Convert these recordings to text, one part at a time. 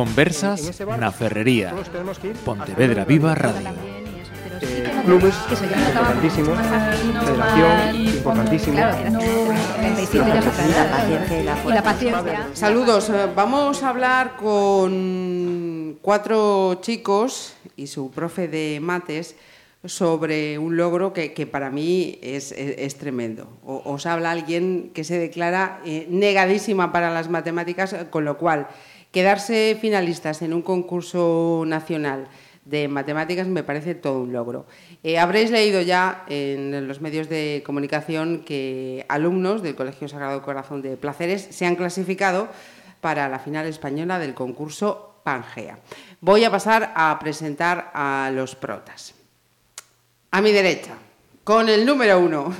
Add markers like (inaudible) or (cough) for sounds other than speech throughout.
Conversas na Ferrería. Pontevedra Viva Radio. Eh, clubes, importantísimo. Federación, importantísimo. Y la paciencia. Saludos, eh, vamos a hablar con cuatro chicos y su profe de mates sobre un logro que, que para mí es, es- es tremendo. O- os habla alguien que se declara eh, negadísima para las matemáticas, eh, con lo cual quedarse finalistas en un concurso nacional de matemáticas me parece todo un logro. Eh, habréis leído ya en los medios de comunicación que alumnos del Colegio Sagrado Corazón de Placeres se han clasificado para la final española del concurso Pangea. Voy a pasar a presentar a los protas. A mi derecha, con el número uno,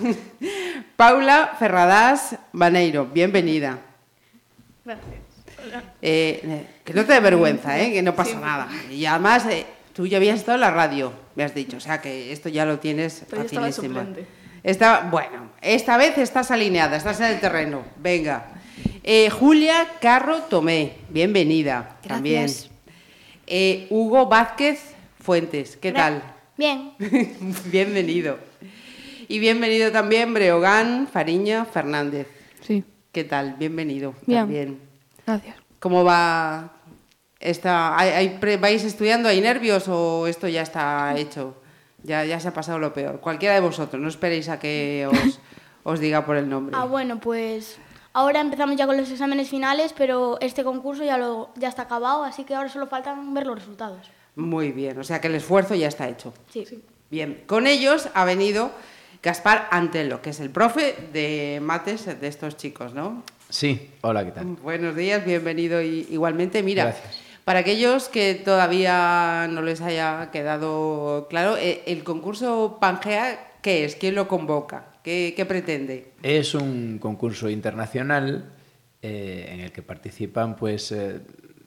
(laughs) Paula Ferradas Baneiro. Bienvenida. Eh, eh, que no te dé vergüenza, ¿eh? que no pasa nada. Y además, eh, tú ya habías estado en la radio, me has dicho, o sea que esto ya lo tienes facilísimo. Está- bueno, esta vez estás alineada, estás en el terreno. Venga. Eh, Julia Carro Tomé, bienvenida también. Gracias. Eh, Hugo Vázquez Fuentes, ¿qué tal? Bien, (laughs) bienvenido. Y bienvenido también Breogán Fariña Fernández. Sí, ¿Qué tal? Bienvenido Bien. también. Gracias. ¿Cómo va esta hay- hay pre- vais estudiando hay nervios o esto ya está hecho? Ya, ya se ha pasado lo peor. Cualquiera de vosotros, no esperéis a que os, os diga por el nombre. ah, bueno, pues ahora empezamos ya con los exámenes finales, pero este concurso ya, lo, ya está acabado, así que ahora solo faltan ver los resultados. Muy bien, o sea que el esfuerzo ya está hecho. Sí. Bien, con ellos ha venido Gaspar Antelo, que es el profe de mates de estos chicos, ¿no? Sí, hola, ¿qué tal? Buenos días, bienvenido i- igualmente. Mira, Gracias. para aquellos que todavía no les haya quedado claro, eh, el concurso Pangea, ¿qué es? ¿Quién lo convoca? ¿Qué, qué pretende? Es un concurso internacional eh, en el que participan pues eh,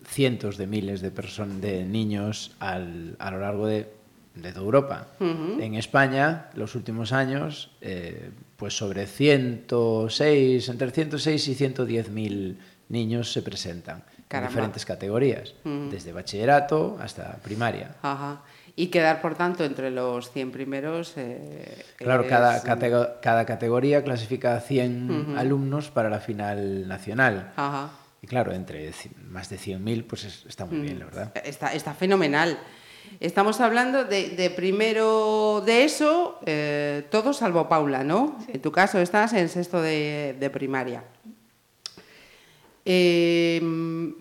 cientos de miles de personas, de niños al- a lo largo de, de toda Europa. En España, los últimos años, eh, pues sobre 106, entre 106 y 110 mil niños se presentan Caramba. en diferentes categorías, desde bachillerato hasta primaria. Ajá. Y quedar, por tanto, entre los 100 primeros. eh, Claro, es- cada, catego- cada categoría clasifica a 100 alumnos para la final nacional. Ajá. Y claro, entre más de 100.000, pues es- está muy bien, la verdad. Está, está fenomenal. Estamos hablando de, de primero de eso, eh, todo salvo Paula, ¿no? En tu caso estás en sexto de, de primaria. Eh,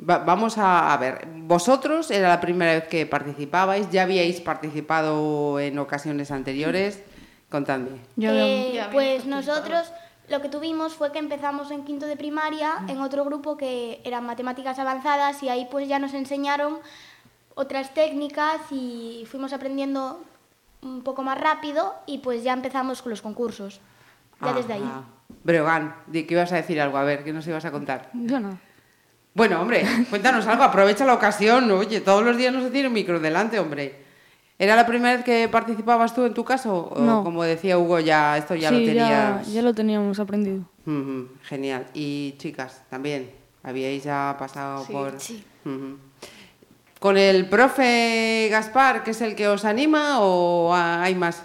va- vamos a, a ver, vosotros era la primera vez que participabais, ya habíais participado en ocasiones anteriores, contadme. Yo Eh, pues nosotros lo que tuvimos fue que empezamos en quinto de primaria en otro grupo que eran matemáticas avanzadas y ahí pues ya nos enseñaron otras técnicas y fuimos aprendiendo un poco más rápido y pues ya empezamos con los concursos. Ya desde ahí. Ajá. Breogán, di que ibas a decir algo, a ver, ¿qué nos ibas a contar? Yo no. Bueno, hombre, cuéntanos algo, aprovecha la ocasión, oye, todos los días no se tiene un micro delante, hombre. ¿Era la primera vez que participabas tú en tu caso? O No. como decía Hugo, ya esto ya sí, lo ya, tenías. ya lo teníamos aprendido. Ujú, genial. Y chicas, también, habíais ya pasado por. Sí. Ujú. ¿Con el profe Gaspar, que es el que os anima, o hay más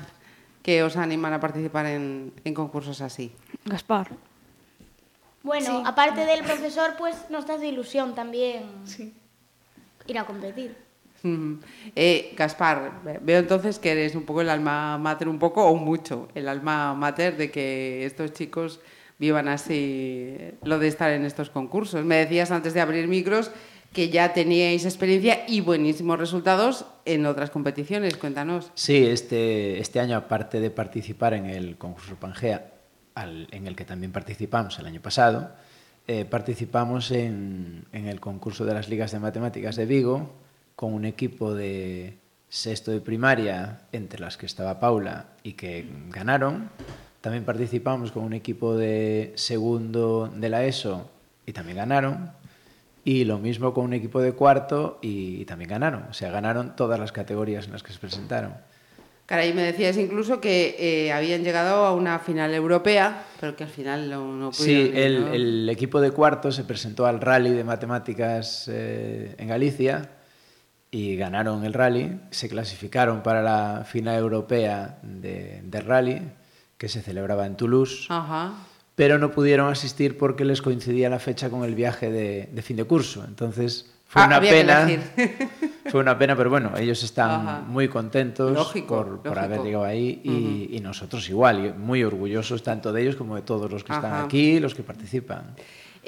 que os animan a participar en, en concursos así? Gaspar. Bueno, aparte del profesor, pues nos hace ilusión también ir a competir. Ujú. Eh, Gaspar, ve- veo entonces que eres un poco el alma mater, un poco o mucho, el alma mater de que estos chicos vivan así lo de estar en estos concursos. Me decías antes de abrir micros que ya teníais experiencia y buenísimos resultados en otras competiciones. Cuéntanos. Sí, este, este año, aparte de participar en el concurso Pangea, en el que también participamos el año pasado, eh, participamos en, en el concurso de las ligas de matemáticas de Vigo con un equipo de sexto de primaria, entre las que estaba Paula, y que ganaron. También participamos con un equipo de segundo de la ESO y también ganaron. Y lo mismo con un equipo de cuarto y, también ganaron. O sea, ganaron todas las categorías en las que se presentaron. Caray, me decías incluso que eh, habían llegado a una final europea, pero que al final no, no pudieron. Sí, el, ¿no? el equipo de cuarto se presentó al rally de matemáticas eh, en Galicia y ganaron el rally. Se clasificaron para la final europea de, de rally que se celebraba en Toulouse, Ajá. Pero no pudieron asistir porque les coincidía la fecha con el viaje de, de fin de curso. Entonces fue Ah, una pena. (laughs) Fue una pena, pero bueno, ellos están Ajá. muy contentos Lógico, por, por haber llegado ahí y, y nosotros igual, muy orgullosos tanto de ellos como de todos los que están aquí, los que participan.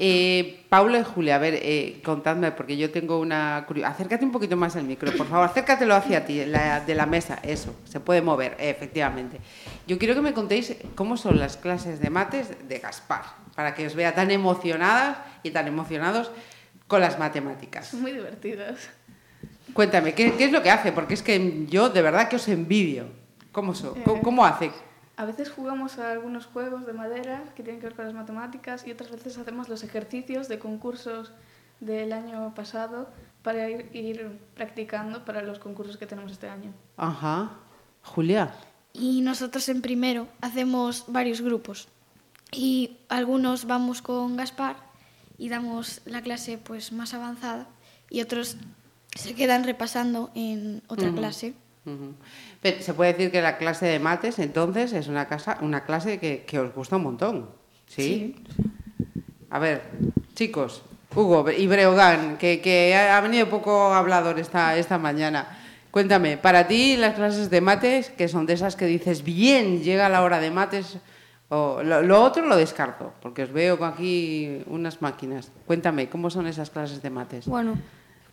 Eh, Paula y Julia, a ver, eh, contadme, porque yo tengo una curiosidad. Acércate un poquito más al micro, por favor, acércatelo hacia ti, la, de la mesa, eso, se puede mover, eh, efectivamente. Yo quiero que me contéis cómo son las clases de mates de Gaspar, para que os vea tan emocionadas y tan emocionados con las matemáticas. Muy divertidas. Cuéntame, ¿qué, qué es lo que hace? Porque es que yo de verdad que os envidio. ¿Cómo, so- Eh, cómo, cómo hace? A veces jugamos a algunos juegos de madera que tienen que ver con las matemáticas y otras veces hacemos los ejercicios de concursos del año pasado para ir, ir practicando para los concursos que tenemos este año. Ajá. Julia. Y nosotros en primero hacemos varios grupos. Y algunos vamos con Gaspar y damos la clase pues más avanzada y otros se quedan repasando en otra clase. Pero se puede decir que la clase de mates, entonces, es una, casa, una clase que, que os gusta un montón. ¿Sí? A ver, chicos, Hugo y Breogán, que, que ha ha venido poco hablador esta, esta mañana. Cuéntame, para ti las clases de mates, que son de esas que dices, bien, llega la hora de mates, o lo, lo otro lo descarto, porque os veo aquí unas máquinas. Cuéntame, ¿cómo son esas clases de mates? Bueno,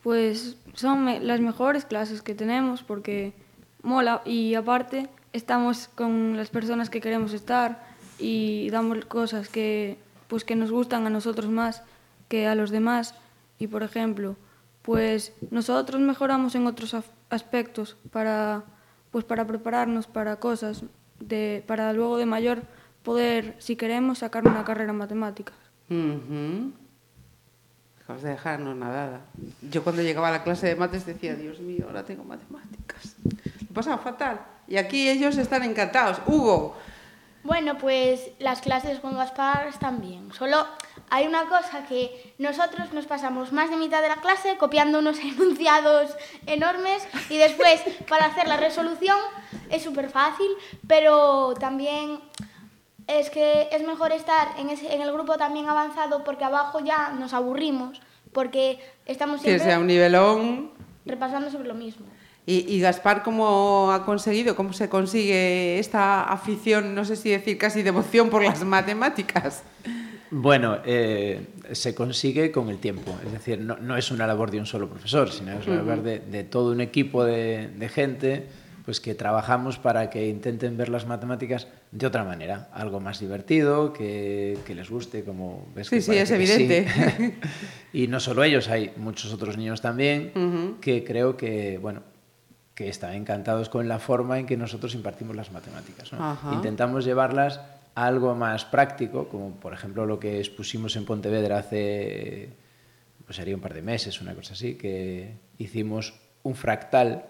pues son las mejores clases que tenemos porque mola y aparte estamos con las personas que queremos estar y damos cosas que pues que nos gustan a nosotros más que a los demás y por ejemplo, pues nosotros mejoramos en otros aspectos para pues para prepararnos para cosas de para luego de mayor poder si queremos sacar una carrera en matemáticas. Acabas de dejarnos nadada. Yo cuando llegaba a la clase de mates decía, Dios mío, ahora tengo matemáticas. Lo pasaba fatal. Y aquí ellos están encantados. Hugo, Bueno, pues las clases con Gaspar están bien. Solo hay una cosa que nosotros nos pasamos más de mitad de la clase copiando unos (laughs) enunciados enormes y después para hacer la resolución es súper fácil, pero también es que es mejor estar en, ese- en el grupo también avanzado porque abajo ya nos aburrimos, porque estamos que sea siempre un nivelón. repasando sobre lo mismo. Y, y Gaspar, ¿cómo ha conseguido, cómo se consigue esta afición, no sé si decir casi devoción por las matemáticas? Bueno, eh, se consigue con el tiempo, es decir, no, no es una labor de un solo profesor, sino es una labor de, de todo un equipo de, de gente pues que trabajamos para que intenten ver las matemáticas de otra manera, algo más divertido, que, que les guste, como ves Sí, que sí, es que sí. evidente. (laughs) y no solo ellos, hay muchos otros niños también que creo que, bueno, que están encantados con la forma en que nosotros impartimos las matemáticas. Intentamos llevarlas a algo más práctico, como por ejemplo lo que expusimos en Pontevedra hace, pues sería un par de meses, una cosa así, que hicimos un fractal,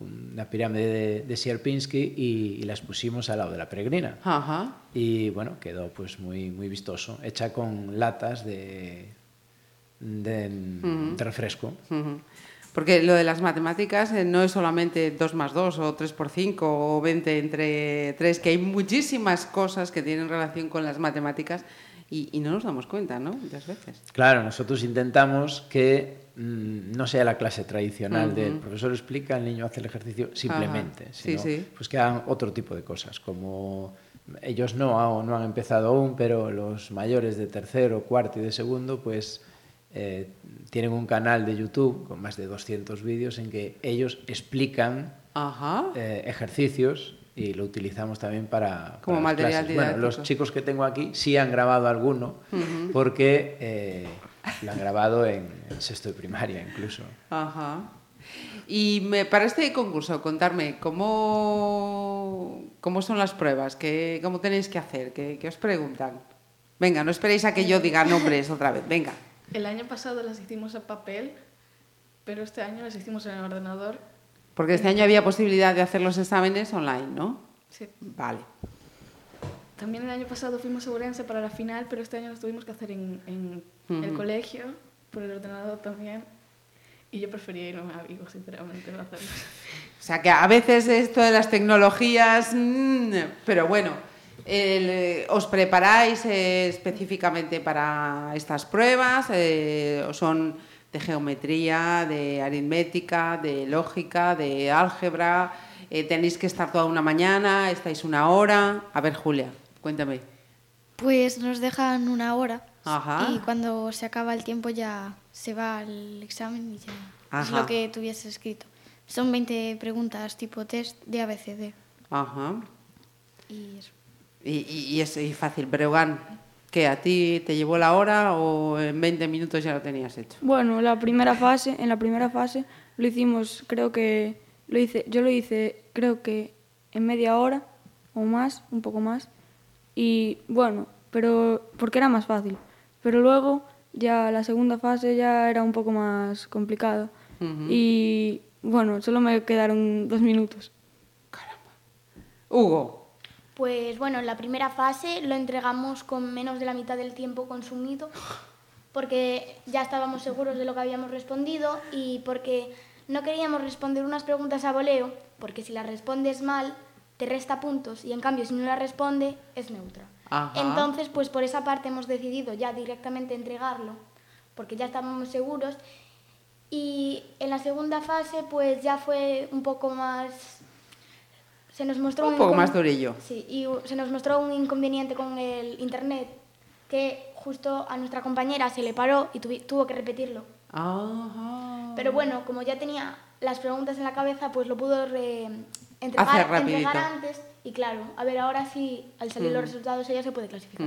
una pirámide de, de Sierpinski y, y la expusimos al lado de la peregrina. Ajá. Y bueno, quedó pues muy, muy vistoso, hecha con latas de, de, de refresco. Porque lo de las matemáticas eh, no es solamente 2 más 2 o 3 por 5 o 20 entre 3, que hay muchísimas cosas que tienen relación con las matemáticas y, y no nos damos cuenta, ¿no? Muchas veces. Claro, nosotros intentamos que mm, no sea la clase tradicional del profesor explica, el niño hace el ejercicio simplemente, Ajá, sino sí. pues que hagan otro tipo de cosas, como ellos no, no han empezado aún, pero los mayores de tercero, cuarto y de segundo, pues eh, tienen un canal de YouTube con más de 200 vídeos en que ellos explican Ajá. eh, ejercicios y lo utilizamos también para, Como para las material clases. Bueno, los chicos que tengo aquí sí han grabado alguno porque eh, lo han grabado en, en sexto de primaria incluso. Ajá. Y me, para este concurso, contarme, ¿cómo, cómo son las pruebas? ¿Qué, ¿Cómo tenéis que hacer? ¿Qué, qué os preguntan? Venga, no esperéis a que yo diga nombres otra vez. Venga. El año pasado las hicimos a papel, pero este año las hicimos en el ordenador. Porque este año había posibilidad de hacer los exámenes online, ¿no? Sí. Vale. También el año pasado fuimos a Ourense para la final, pero este año los tuvimos que hacer en, en el Ujú. colegio, por el ordenador también. Y yo prefería irme a Vigo, sinceramente, no hacerlos. O sea que a veces esto de las tecnologías, mm, pero bueno, el, eh, ¿os preparáis eh, específicamente para estas pruebas? Eh, ¿O son de geometría, de aritmética, de lógica, de álgebra? Eh, ¿Tenéis que estar toda una mañana? ¿Estáis una hora? A ver, Julia, cuéntame. Pues nos dejan una hora Ajá. y cuando se acaba el tiempo ya se va al examen y ya es lo que tuviese escrito. Son 20 preguntas tipo test de ABCD Ajá. y eso. Y, y- y es y fácil. Breogán, ¿qué? ¿A ti te llevó la hora o en 20 minutos ya lo tenías hecho? Bueno, la primera fase, en la primera fase lo hicimos, creo que lo hice, yo lo hice, creo que en media hora o más, un poco más. Y bueno, pero porque era más fácil. Pero luego ya la segunda fase ya era un poco más complicada. Y bueno, solo me quedaron dos minutos. Hugo, Pues bueno, en la primera fase lo entregamos con menos de la mitad del tiempo consumido, porque ya estábamos seguros de lo que habíamos respondido y porque no queríamos responder unas preguntas a voleo, porque si las respondes mal te resta puntos y en cambio si no la responde es neutra. Ajá. Entonces, pues por esa parte hemos decidido ya directamente entregarlo, porque ya estábamos seguros. Y en la segunda fase, pues ya fue un poco más se nos mostró Un poco más durillo. Sí, y se nos mostró un inconveniente con el internet que justo a nuestra compañera se le paró y tuvo que repetirlo. Ajá. Pero bueno, como ya tenía las preguntas en la cabeza, pues lo pudo re- entregar, entregar antes y claro, a ver ahora sí, al salir los resultados ella se puede clasificar.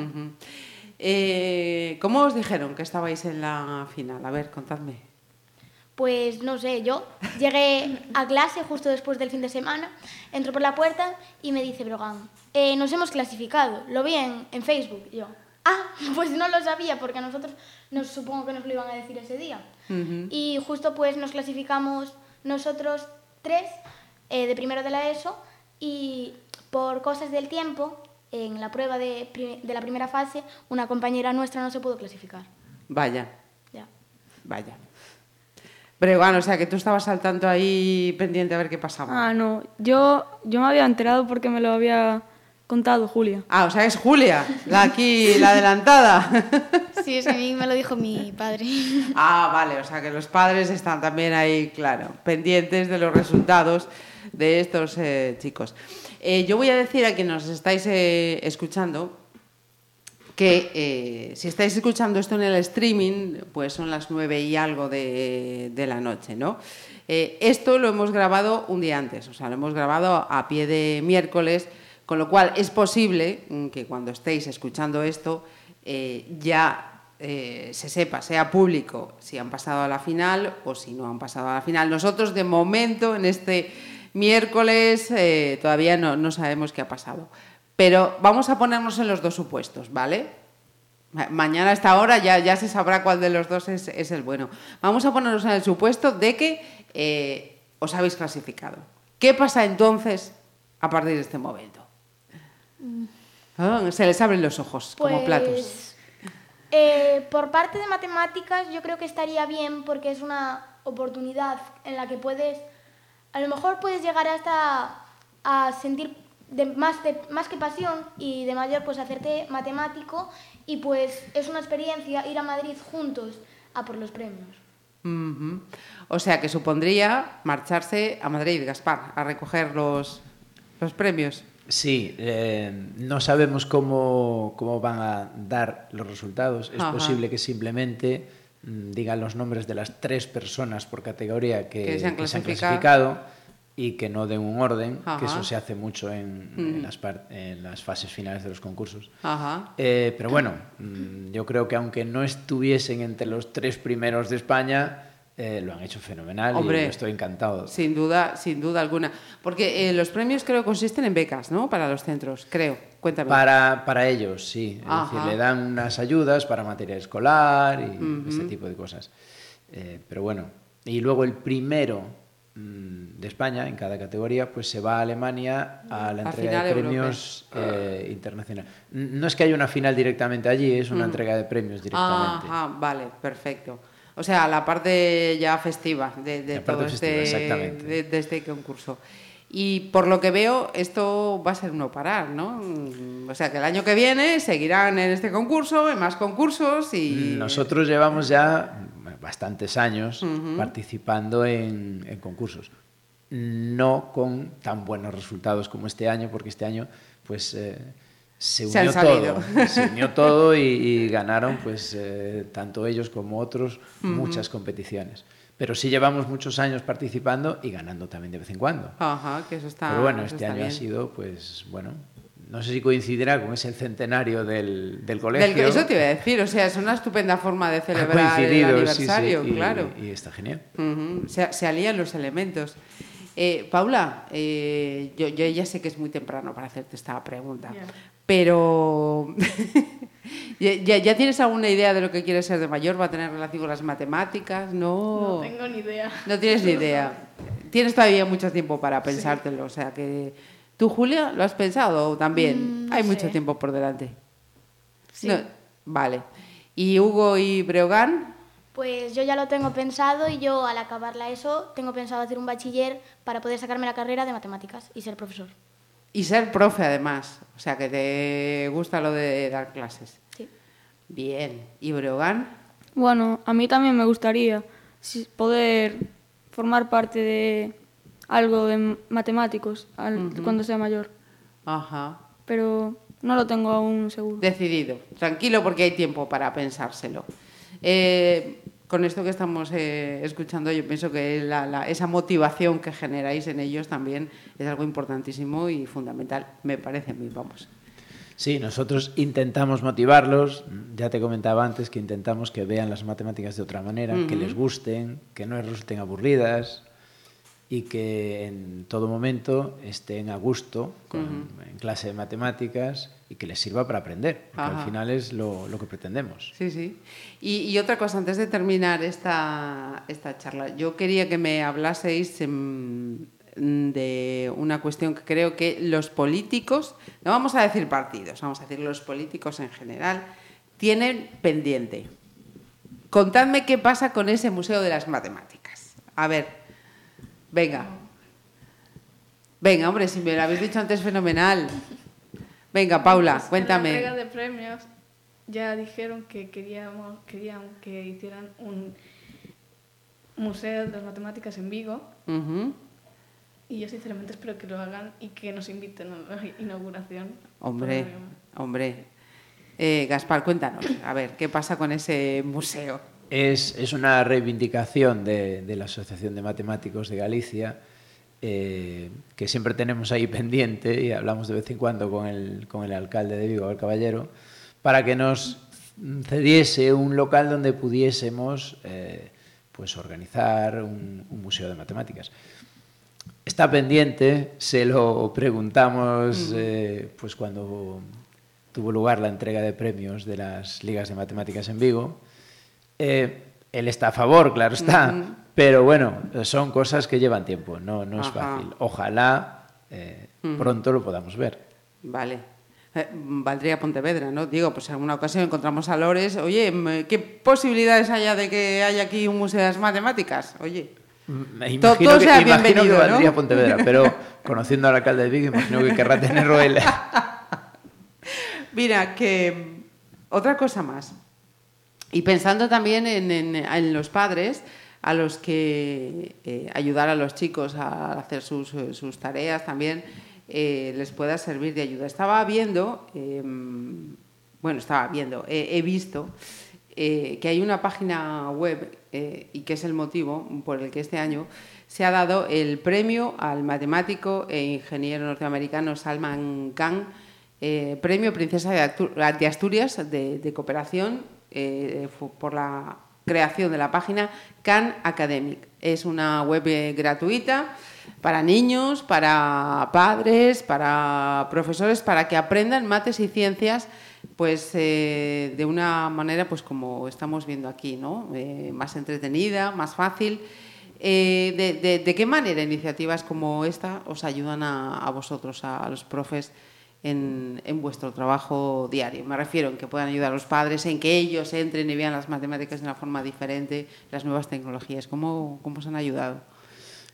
Eh, ¿Cómo os dijeron que estabais en la final? A ver, contadme. Pues no sé, yo llegué a clase justo después del fin de semana, entro por la puerta y me dice Brogan, "Eh, nos hemos clasificado, lo vi en, en Facebook. Y yo, ah, (laughs) pues no lo sabía porque a nosotros nos supongo que nos lo iban a decir ese día. Y justo pues nos clasificamos nosotros tres eh, de primero de la ESO y por cosas del tiempo, en la prueba de, de la primera fase, una compañera nuestra no se pudo clasificar. Vaya, Ya. vaya. Breogán, o sea que tú estabas al tanto ahí pendiente a ver qué pasaba. Ah, no, yo, yo me había enterado porque me lo había contado Julia. Ah, o sea, es Julia, la aquí, la adelantada. Sí, es que a mí me lo dijo mi padre. Ah, vale, o sea que los padres están también ahí, claro, pendientes de los resultados de estos eh, chicos. Eh, yo voy a decir a quienes nos estáis eh, escuchando que eh, si estáis escuchando esto en el streaming, pues son las nueve y algo de, la noche, ¿no? Eh, esto lo hemos grabado un día antes, o sea, lo hemos grabado a pie de miércoles, con lo cual es posible mm, que cuando estéis escuchando esto eh, ya se sepa, sea público, si han pasado a la final o si no han pasado a la final. Nosotros, de momento, en este miércoles, todavía no sabemos qué ha pasado. Pero vamos a ponernos en los dos supuestos, ¿vale? Ma- Mañana a esta hora ya, ya se sabrá cuál de los dos es, es el bueno. Vamos a ponernos en el supuesto de que eh, os habéis clasificado. ¿Qué pasa entonces a partir de este momento? Se les abren los ojos como platos. Pues, eh, por parte de matemáticas, yo creo que estaría bien porque es una oportunidad en la que puedes, a lo mejor puedes llegar hasta a sentir de más, de, más que pasión y de mayor pues hacerte matemático y pues es una experiencia ir a Madrid juntos a por los premios. Ujú. O sea que supondría marcharse a Madrid, Gaspar, a recoger los, los premios. Sí, eh, no sabemos cómo, cómo van a dar los resultados. Es Ajá. posible que simplemente mm, digan los nombres de las tres personas por categoría que, Que se han que se han clasificado. Y que no den un orden, que Ajá. eso se hace mucho en, en las, en las fases finales de los concursos. Ajá. Eh, pero bueno, mm, yo creo que aunque no estuviesen entre los tres primeros de España, eh, lo han hecho fenomenal Hombre, y estoy encantado. Sin duda, sin duda alguna. Porque eh, los premios creo consisten en becas, ¿no? Para los centros, creo. Cuéntame. Para, para ellos, sí. Es Ajá. decir, le dan unas ayudas para material escolar y ese tipo de cosas. Eh, pero bueno, y luego el primero mm, de España en cada categoría, pues se va a Alemania a la A entrega de premios eh, internacional. No es que haya una final directamente allí, es una entrega de premios directamente. Ajá, vale, perfecto. O sea, la parte ya festiva de, de todo festiva, este, de, de este concurso. Y por lo que veo, esto va a ser no parar, ¿no? Mm, O sea, que el año que viene seguirán en este concurso, en más concursos y... Nosotros llevamos ya bastantes años participando en, en concursos. No con tan buenos resultados como este año, porque este año pues eh, se Se unió salido. todo. Se unió (laughs) todo y, y ganaron pues eh, tanto ellos como otros muchas competiciones. Pero sí llevamos muchos años participando y ganando también de vez en cuando. Ajá, que eso está Pero bueno, este año ha bien. sido, pues, bueno, no sé si coincidirá con ese centenario del, del colegio. Del eso te iba a decir, o sea, es una estupenda forma de Ha celebrar el coincidido, sí, sí, aniversario, y- claro. Y, está genial. Se, se alían los elementos. Eh, Paula, eh, yo, yo ya sé que es muy temprano para hacerte esta pregunta, pero (laughs) ¿ya, ya- ya tienes alguna idea de lo que quieres ser de mayor? ¿Va a tener relación con las matemáticas? No, No tengo ni idea. no tienes ni idea. (laughs) Tienes todavía mucho tiempo para pensártelo, o sea que... ¿Tú, Julia, lo has pensado también? Mm, no Hay mucho tiempo por delante. Sí. No, vale. ¿Y Hugo y Breogán? Pues yo ya lo tengo pensado y yo al acabar la ESO tengo pensado hacer un bachiller para poder sacarme la carrera de matemáticas y ser profesor. Y ser profe, además. O sea, que te gusta lo de dar clases. Sí. Bien. ¿Y Breogán? Bueno, a mí también me gustaría poder formar parte de algo de matemáticos al- cuando sea mayor, Ajá. pero no lo tengo aún seguro. Decidido. Tranquilo porque hay tiempo para pensárselo. Eh, con esto que estamos eh, escuchando, yo pienso que la- la- esa motivación que generáis en ellos también es algo importantísimo y fundamental, me parece a mí, vamos. Sí, nosotros intentamos motivarlos. Ya te comentaba antes que intentamos que vean las matemáticas de otra manera, que les gusten, que no les resulten aburridas y que en todo momento estén a gusto con- en clase de matemáticas y que les sirva para aprender, porque Ajá. al final es lo, lo que pretendemos. Sí, sí. Y, y otra cosa, antes de terminar esta, esta charla, yo quería que me hablaseis em, de una cuestión que creo que los políticos, no vamos a decir partidos, vamos a decir los políticos en general, tienen pendiente. Contadme qué pasa con ese Museo de las Matemáticas. A ver, venga. Venga, hombre, si me lo habéis dicho antes, fenomenal. Venga, Paula, Pues cuéntame. En la entrega de premios ya dijeron que queríamos, querían que hicieran un museo de las matemáticas en Vigo y yo sinceramente espero que lo hagan y que nos inviten a la inauguración. Hombre, hombre. Eh, Gaspar, cuéntanos, a ver, ¿qué pasa con ese museo? Es, es una reivindicación de, de la Asociación de Matemáticos de Galicia eh, que siempre tenemos ahí pendiente y hablamos de vez en cuando con el, con el alcalde de Vigo, el Caballero, para que nos cediese un local donde pudiésemos eh, pues organizar un, un museo de matemáticas. Está pendiente, se lo preguntamos eh, pues cuando tuvo lugar la entrega de premios de las ligas de matemáticas en Vigo. Eh, él está a favor, claro está, pero bueno, son cosas que llevan tiempo, no, no es Ajá. fácil. Ojalá eh, pronto lo podamos ver. Vale. Eh, valdría Pontevedra, ¿no? Digo, pues en alguna ocasión encontramos a Lores. Oye, m- ¿qué posibilidades haya de que haya aquí un museo de las matemáticas? Oye, Me Todo- imagino todo que, sea imagino que bienvenido, ¿no? valdría Pontevedra, pero conociendo al alcalde de Vigo, imagino que querrá tenerlo él. (laughs) Mira, que mm, otra cosa más. Y pensando también en, los padres a los que eh, ayudar a los chicos a hacer sus, tareas también eh, les pueda servir de ayuda. Estaba viendo, eh, bueno, estaba viendo, he- visto eh, que hay una página web y que es el motivo por el que este año se ha dado el premio al matemático e ingeniero norteamericano Salman Khan, premio Princesa de, Asturias de cooperación eh, por la creación de la página Khan Academic. Es una web eh, gratuita para niños, para padres, para profesores, para que aprendan mates y ciencias pues eh, de una manera pues como estamos viendo aquí, ¿no? Más entretenida, más fácil. De, qué manera iniciativas como esta os ayudan a, a vosotros, a, a, los profes, en, en, vuestro trabajo diario? Me refiero en que puedan ayudar a los padres, en que ellos entren y vean las matemáticas de una forma diferente, las nuevas tecnologías. ¿Cómo, cómo os han ayudado?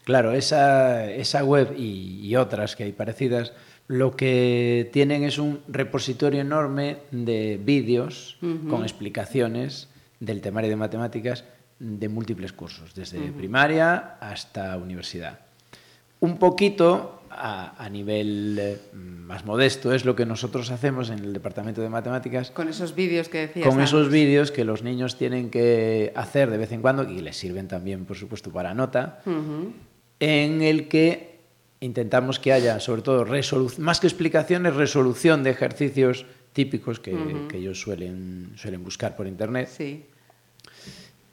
Claro, esa, esa web y, y otras que hay parecidas lo que tienen es un repositorio enorme de vídeos uh -huh. con explicaciones del temario de matemáticas de múltiples cursos, desde uh -huh. primaria hasta universidad. Un poquito a, a nivel eh, más modesto es lo que nosotros hacemos en el departamento de matemáticas. Con esos vídeos que decías. Con antes. esos vídeos que los niños tienen que hacer de vez en cuando y les sirven también, por supuesto, para nota, uh -huh. en el que intentamos que haya, sobre todo, más que explicaciones, resolución de ejercicios típicos que, uh -huh. que ellos suelen, suelen buscar por Internet. Sí.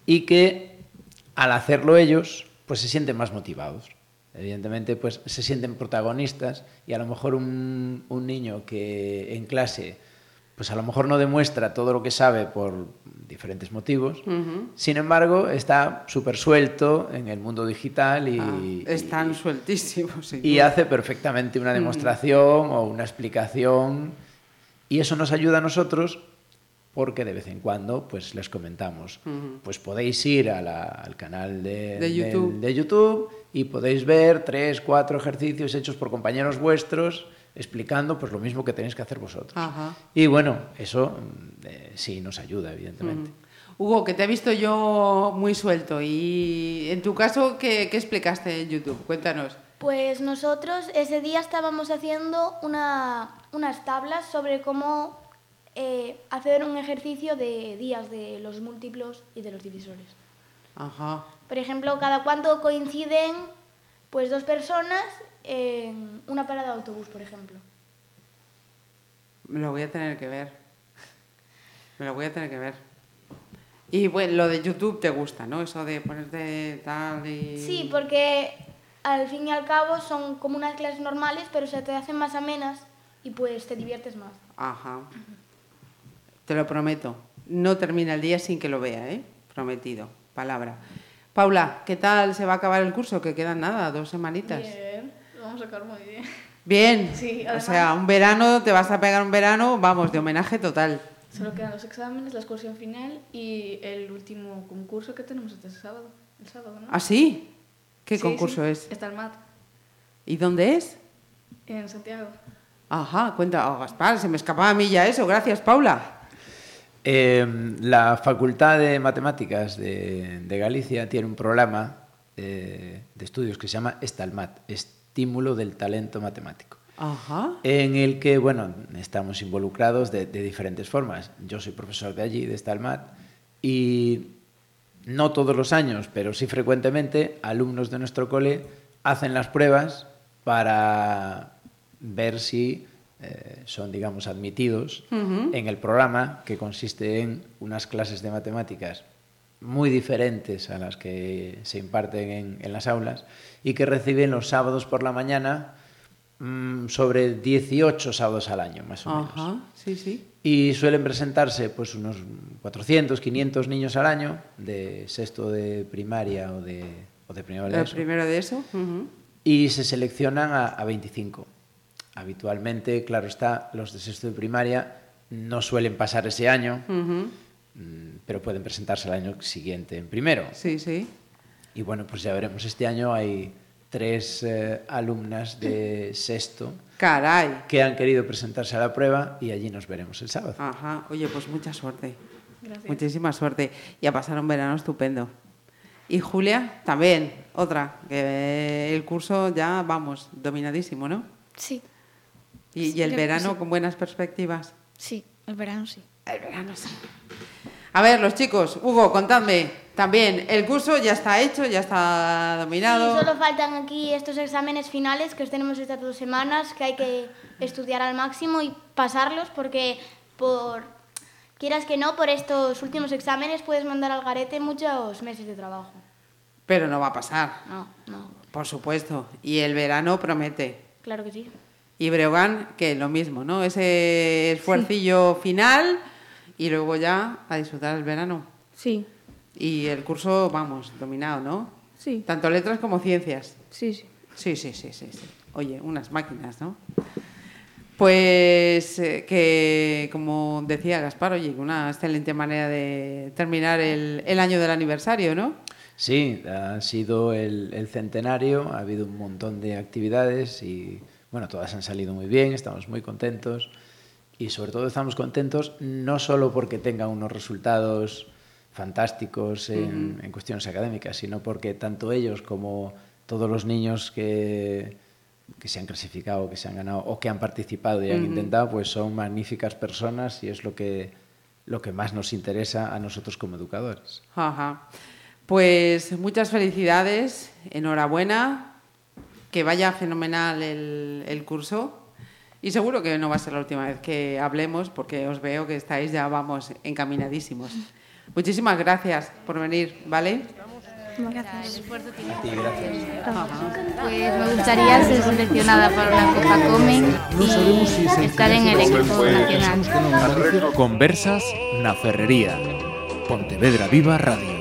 Y que al hacerlo ellos, pues se sienten más motivados. Evidentemente, pues se sienten protagonistas y a lo mejor un, un niño que en clase pues a lo mejor no demuestra todo lo que sabe por diferentes motivos, uh -huh. sin embargo está súper suelto en el mundo digital y... Ah, están sueltísimos. Y hace perfectamente una demostración uh -huh. o una explicación y eso nos ayuda a nosotros porque de vez en cuando pues les comentamos, uh -huh. pues podéis ir a la, al canal de, de, YouTube. De, de YouTube y podéis ver tres, cuatro ejercicios hechos por compañeros vuestros explicando pues lo mismo que tenéis que hacer vosotros. Ajá. Y bueno, eso eh, sí nos ayuda, evidentemente. Mm. Hugo, que te he visto yo muy suelto y en tu caso, ¿qué, ¿qué, explicaste en YouTube? Cuéntanos. Pues nosotros ese día estábamos haciendo una, unas tablas sobre cómo eh, hacer un ejercicio de días de los múltiplos y de los divisores. Ajá. Por ejemplo, cada cuánto coinciden pues dos personas en una parada de autobús, por ejemplo. Me lo voy a tener que ver. Me lo voy a tener que ver. Y bueno, lo de YouTube te gusta, ¿no? Eso de ponerte tal y... Sí, porque al fin y al cabo son como unas clases normales, pero se te hacen más amenas y pues te diviertes más. Ajá. Te lo prometo. No termina el día sin que lo vea, ¿eh? Prometido. Palabra. Paula, ¿qué tal se va a acabar el curso? Que quedan nada, dos semanitas. Bien vamos a sacar muy bien. Bien. Sí, además, o sea, un verano, te vas a pegar un verano, vamos, de homenaje total. Solo quedan los exámenes, la excursión final y el último concurso que tenemos este sábado. El sábado, ¿no? ¿Ah, sí? ¿Qué sí, concurso sí. es? Está el MAT. ¿Y dónde es? En Santiago. Ajá, cuenta, oh, Gaspar, se me escapaba a mí ya eso. Gracias, Paula. Eh, la Facultad de Matemáticas de, de Galicia tiene un programa eh, de estudios que se llama Estalmat, estímulo del talento matemático. Ajá. En el que, bueno, estamos involucrados de, de, diferentes formas. Yo soy profesor de allí, de Estalmat, y no todos los años, pero sí frecuentemente, alumnos de nuestro cole hacen las pruebas para ver si eh, son, digamos, admitidos uh -huh. en el programa que consiste en unas clases de matemáticas muy diferentes a las que se imparten en, en las aulas y que reciben los sábados por la mañana mmm, sobre 18 sábados al año, más o Ajá, menos. Sí, sí. Y suelen presentarse pues unos 400, 500 niños al año de sexto de primaria o de, o de primero de ¿El eso. primero de eso? Uh -huh. Y se seleccionan a, a 25. Habitualmente, claro está, los de sexto de primaria no suelen pasar ese año, uh -huh. pero pueden presentarse el año siguiente en primero. Sí, sí. Y bueno, pues ya veremos. Este año hay tres eh, alumnas de (laughs) sexto Caray. que han querido presentarse a la prueba y allí nos veremos el sábado. Ajá. Oye, pues mucha suerte. Gracias. Muchísima suerte. Y a pasar un verano estupendo. Y Julia, también, otra, que el curso ya, vamos, dominadísimo, ¿no? Sí. ¿Y, y el verano sí. con buenas perspectivas? Sí, el verano sí. El verano sí. A ver, los chicos, Hugo, contadme también, el curso ya está hecho, ya está dominado. Sí, solo faltan aquí estos exámenes finales que os tenemos estas dos semanas, que hay que estudiar al máximo y pasarlos, porque por quieras que no, por estos últimos exámenes puedes mandar al garete muchos meses de trabajo. Pero no va a pasar. No, no. Por supuesto. Y el verano promete. Claro que sí. Y Breogán, que lo mismo, ¿no? Ese esfuercillo sí. final y luego ya a disfrutar el verano. Sí. Y el curso, vamos, dominado, ¿no? Sí. Tanto letras como ciencias. Sí, sí. Sí, sí, sí, sí. sí. Oye, unas máquinas, ¿no? Pues eh, que, como decía Gaspar, oye, una excelente manera de terminar el, el año del aniversario, ¿no? Sí, ha sido el, el, centenario, ha habido un montón de actividades y, bueno, todas han salido muy bien, estamos muy contentos y sobre todo estamos contentos no solo porque tengan unos resultados fantásticos en, uh -huh. en cuestiones académicas, sino porque tanto ellos como todos los niños que, que se han clasificado, que se han ganado o que han participado y han uh -huh. intentado, pues son magníficas personas y es lo que, lo que más nos interesa a nosotros como educadores. Ajá. Pues muchas felicidades, enhorabuena, que vaya fenomenal el, el curso y seguro que no va a ser la última vez que hablemos porque os veo que estáis ya, vamos, encaminadísimos. Muchísimas gracias por venir, ¿vale? Gracias. A ti, gracias. Pues me gustaría ser seleccionada para una Copa Comen y estar en el equipo nacional. Conversas na Ferrería. Pontevedra Viva Radio.